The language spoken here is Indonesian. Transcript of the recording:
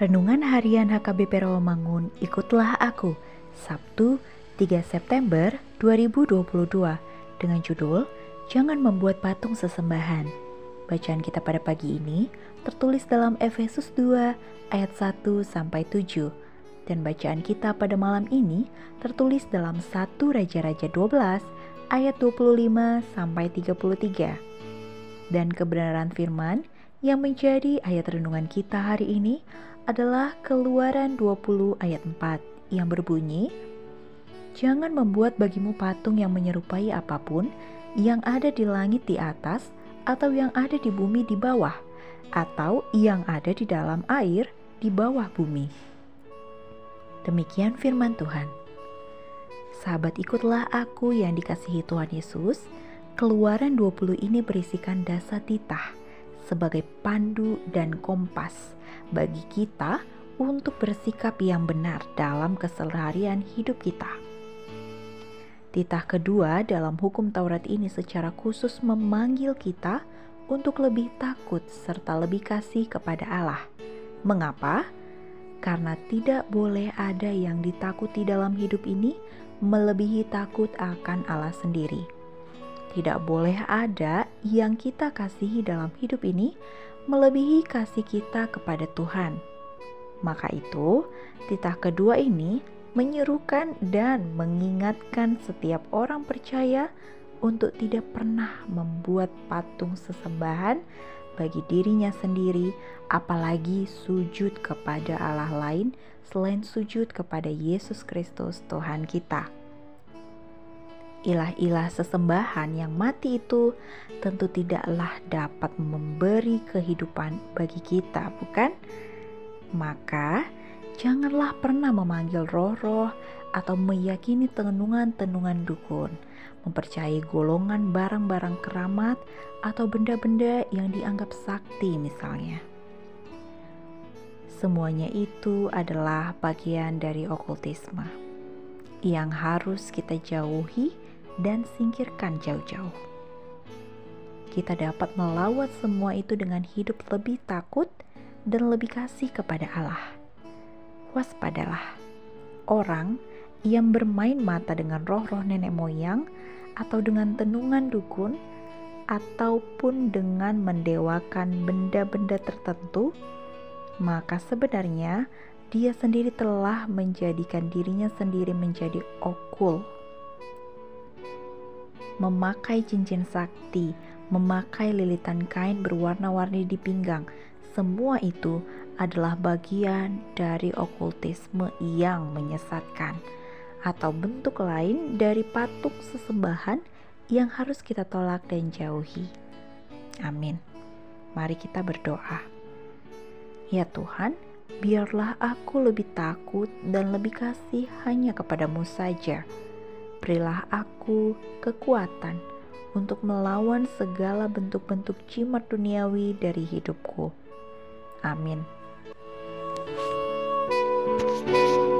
Renungan Harian HKBP Rawamangun, ikutlah aku. Sabtu, 3 September 2022 dengan judul Jangan membuat patung sesembahan. Bacaan kita pada pagi ini tertulis dalam Efesus 2 ayat 1 sampai 7 dan bacaan kita pada malam ini tertulis dalam 1 Raja-raja 12 ayat 25 sampai 33. Dan kebenaran firman yang menjadi ayat renungan kita hari ini adalah Keluaran 20 ayat 4 yang berbunyi, Jangan membuat bagimu patung yang menyerupai apa pun yang ada di langit di atas atau yang ada di bumi di bawah atau yang ada di dalam air di bawah bumi. Demikian firman Tuhan. Sahabat ikutlah aku yang dikasihi Tuhan Yesus. Keluaran 20 ini berisikan dasa titah sebagai pandu dan kompas bagi kita untuk bersikap yang benar dalam keseharian hidup kita. Titah kedua dalam hukum Taurat ini secara khusus memanggil kita untuk lebih takut serta lebih kasih kepada Allah. Mengapa? Karena tidak boleh ada yang ditakuti dalam hidup ini melebihi takut akan Allah sendiri. Tidak boleh ada yang kita kasihi dalam hidup ini melebihi kasih kita kepada Tuhan. Maka itu, titah kedua ini menyerukan dan mengingatkan setiap orang percaya untuk tidak pernah membuat patung sesembahan bagi dirinya sendiri, apalagi sujud kepada Allah lain selain sujud kepada Yesus Kristus, Tuhan kita. Ilah-ilah sesembahan yang mati itu tentu tidaklah dapat memberi kehidupan bagi kita, bukan? Maka, janganlah pernah memanggil roh-roh atau meyakini tenungan-tenungan dukun, mempercayai golongan barang-barang keramat atau benda-benda yang dianggap sakti misalnya. Semuanya itu adalah bagian dari okultisme yang harus kita jauhi dan singkirkan jauh-jauh. Kita dapat melawat semua itu dengan hidup lebih takut dan lebih kasih kepada Allah. Waspadalah orang yang bermain mata dengan roh-roh nenek moyang atau dengan tenungan dukun ataupun dengan mendewakan benda-benda tertentu, maka sebenarnya dia sendiri telah menjadikan dirinya sendiri menjadi okul memakai cincin sakti, memakai lilitan kain berwarna-warni di pinggang. Semua itu adalah bagian dari okultisme yang menyesatkan atau bentuk lain dari patung sesembahan yang harus kita tolak dan jauhi. Amin. Mari kita berdoa. Ya Tuhan, biarlah aku lebih takut dan lebih kasih hanya kepadamu saja berilah aku kekuatan untuk melawan segala bentuk-bentuk jimat duniawi dari hidupku. Amin. thank you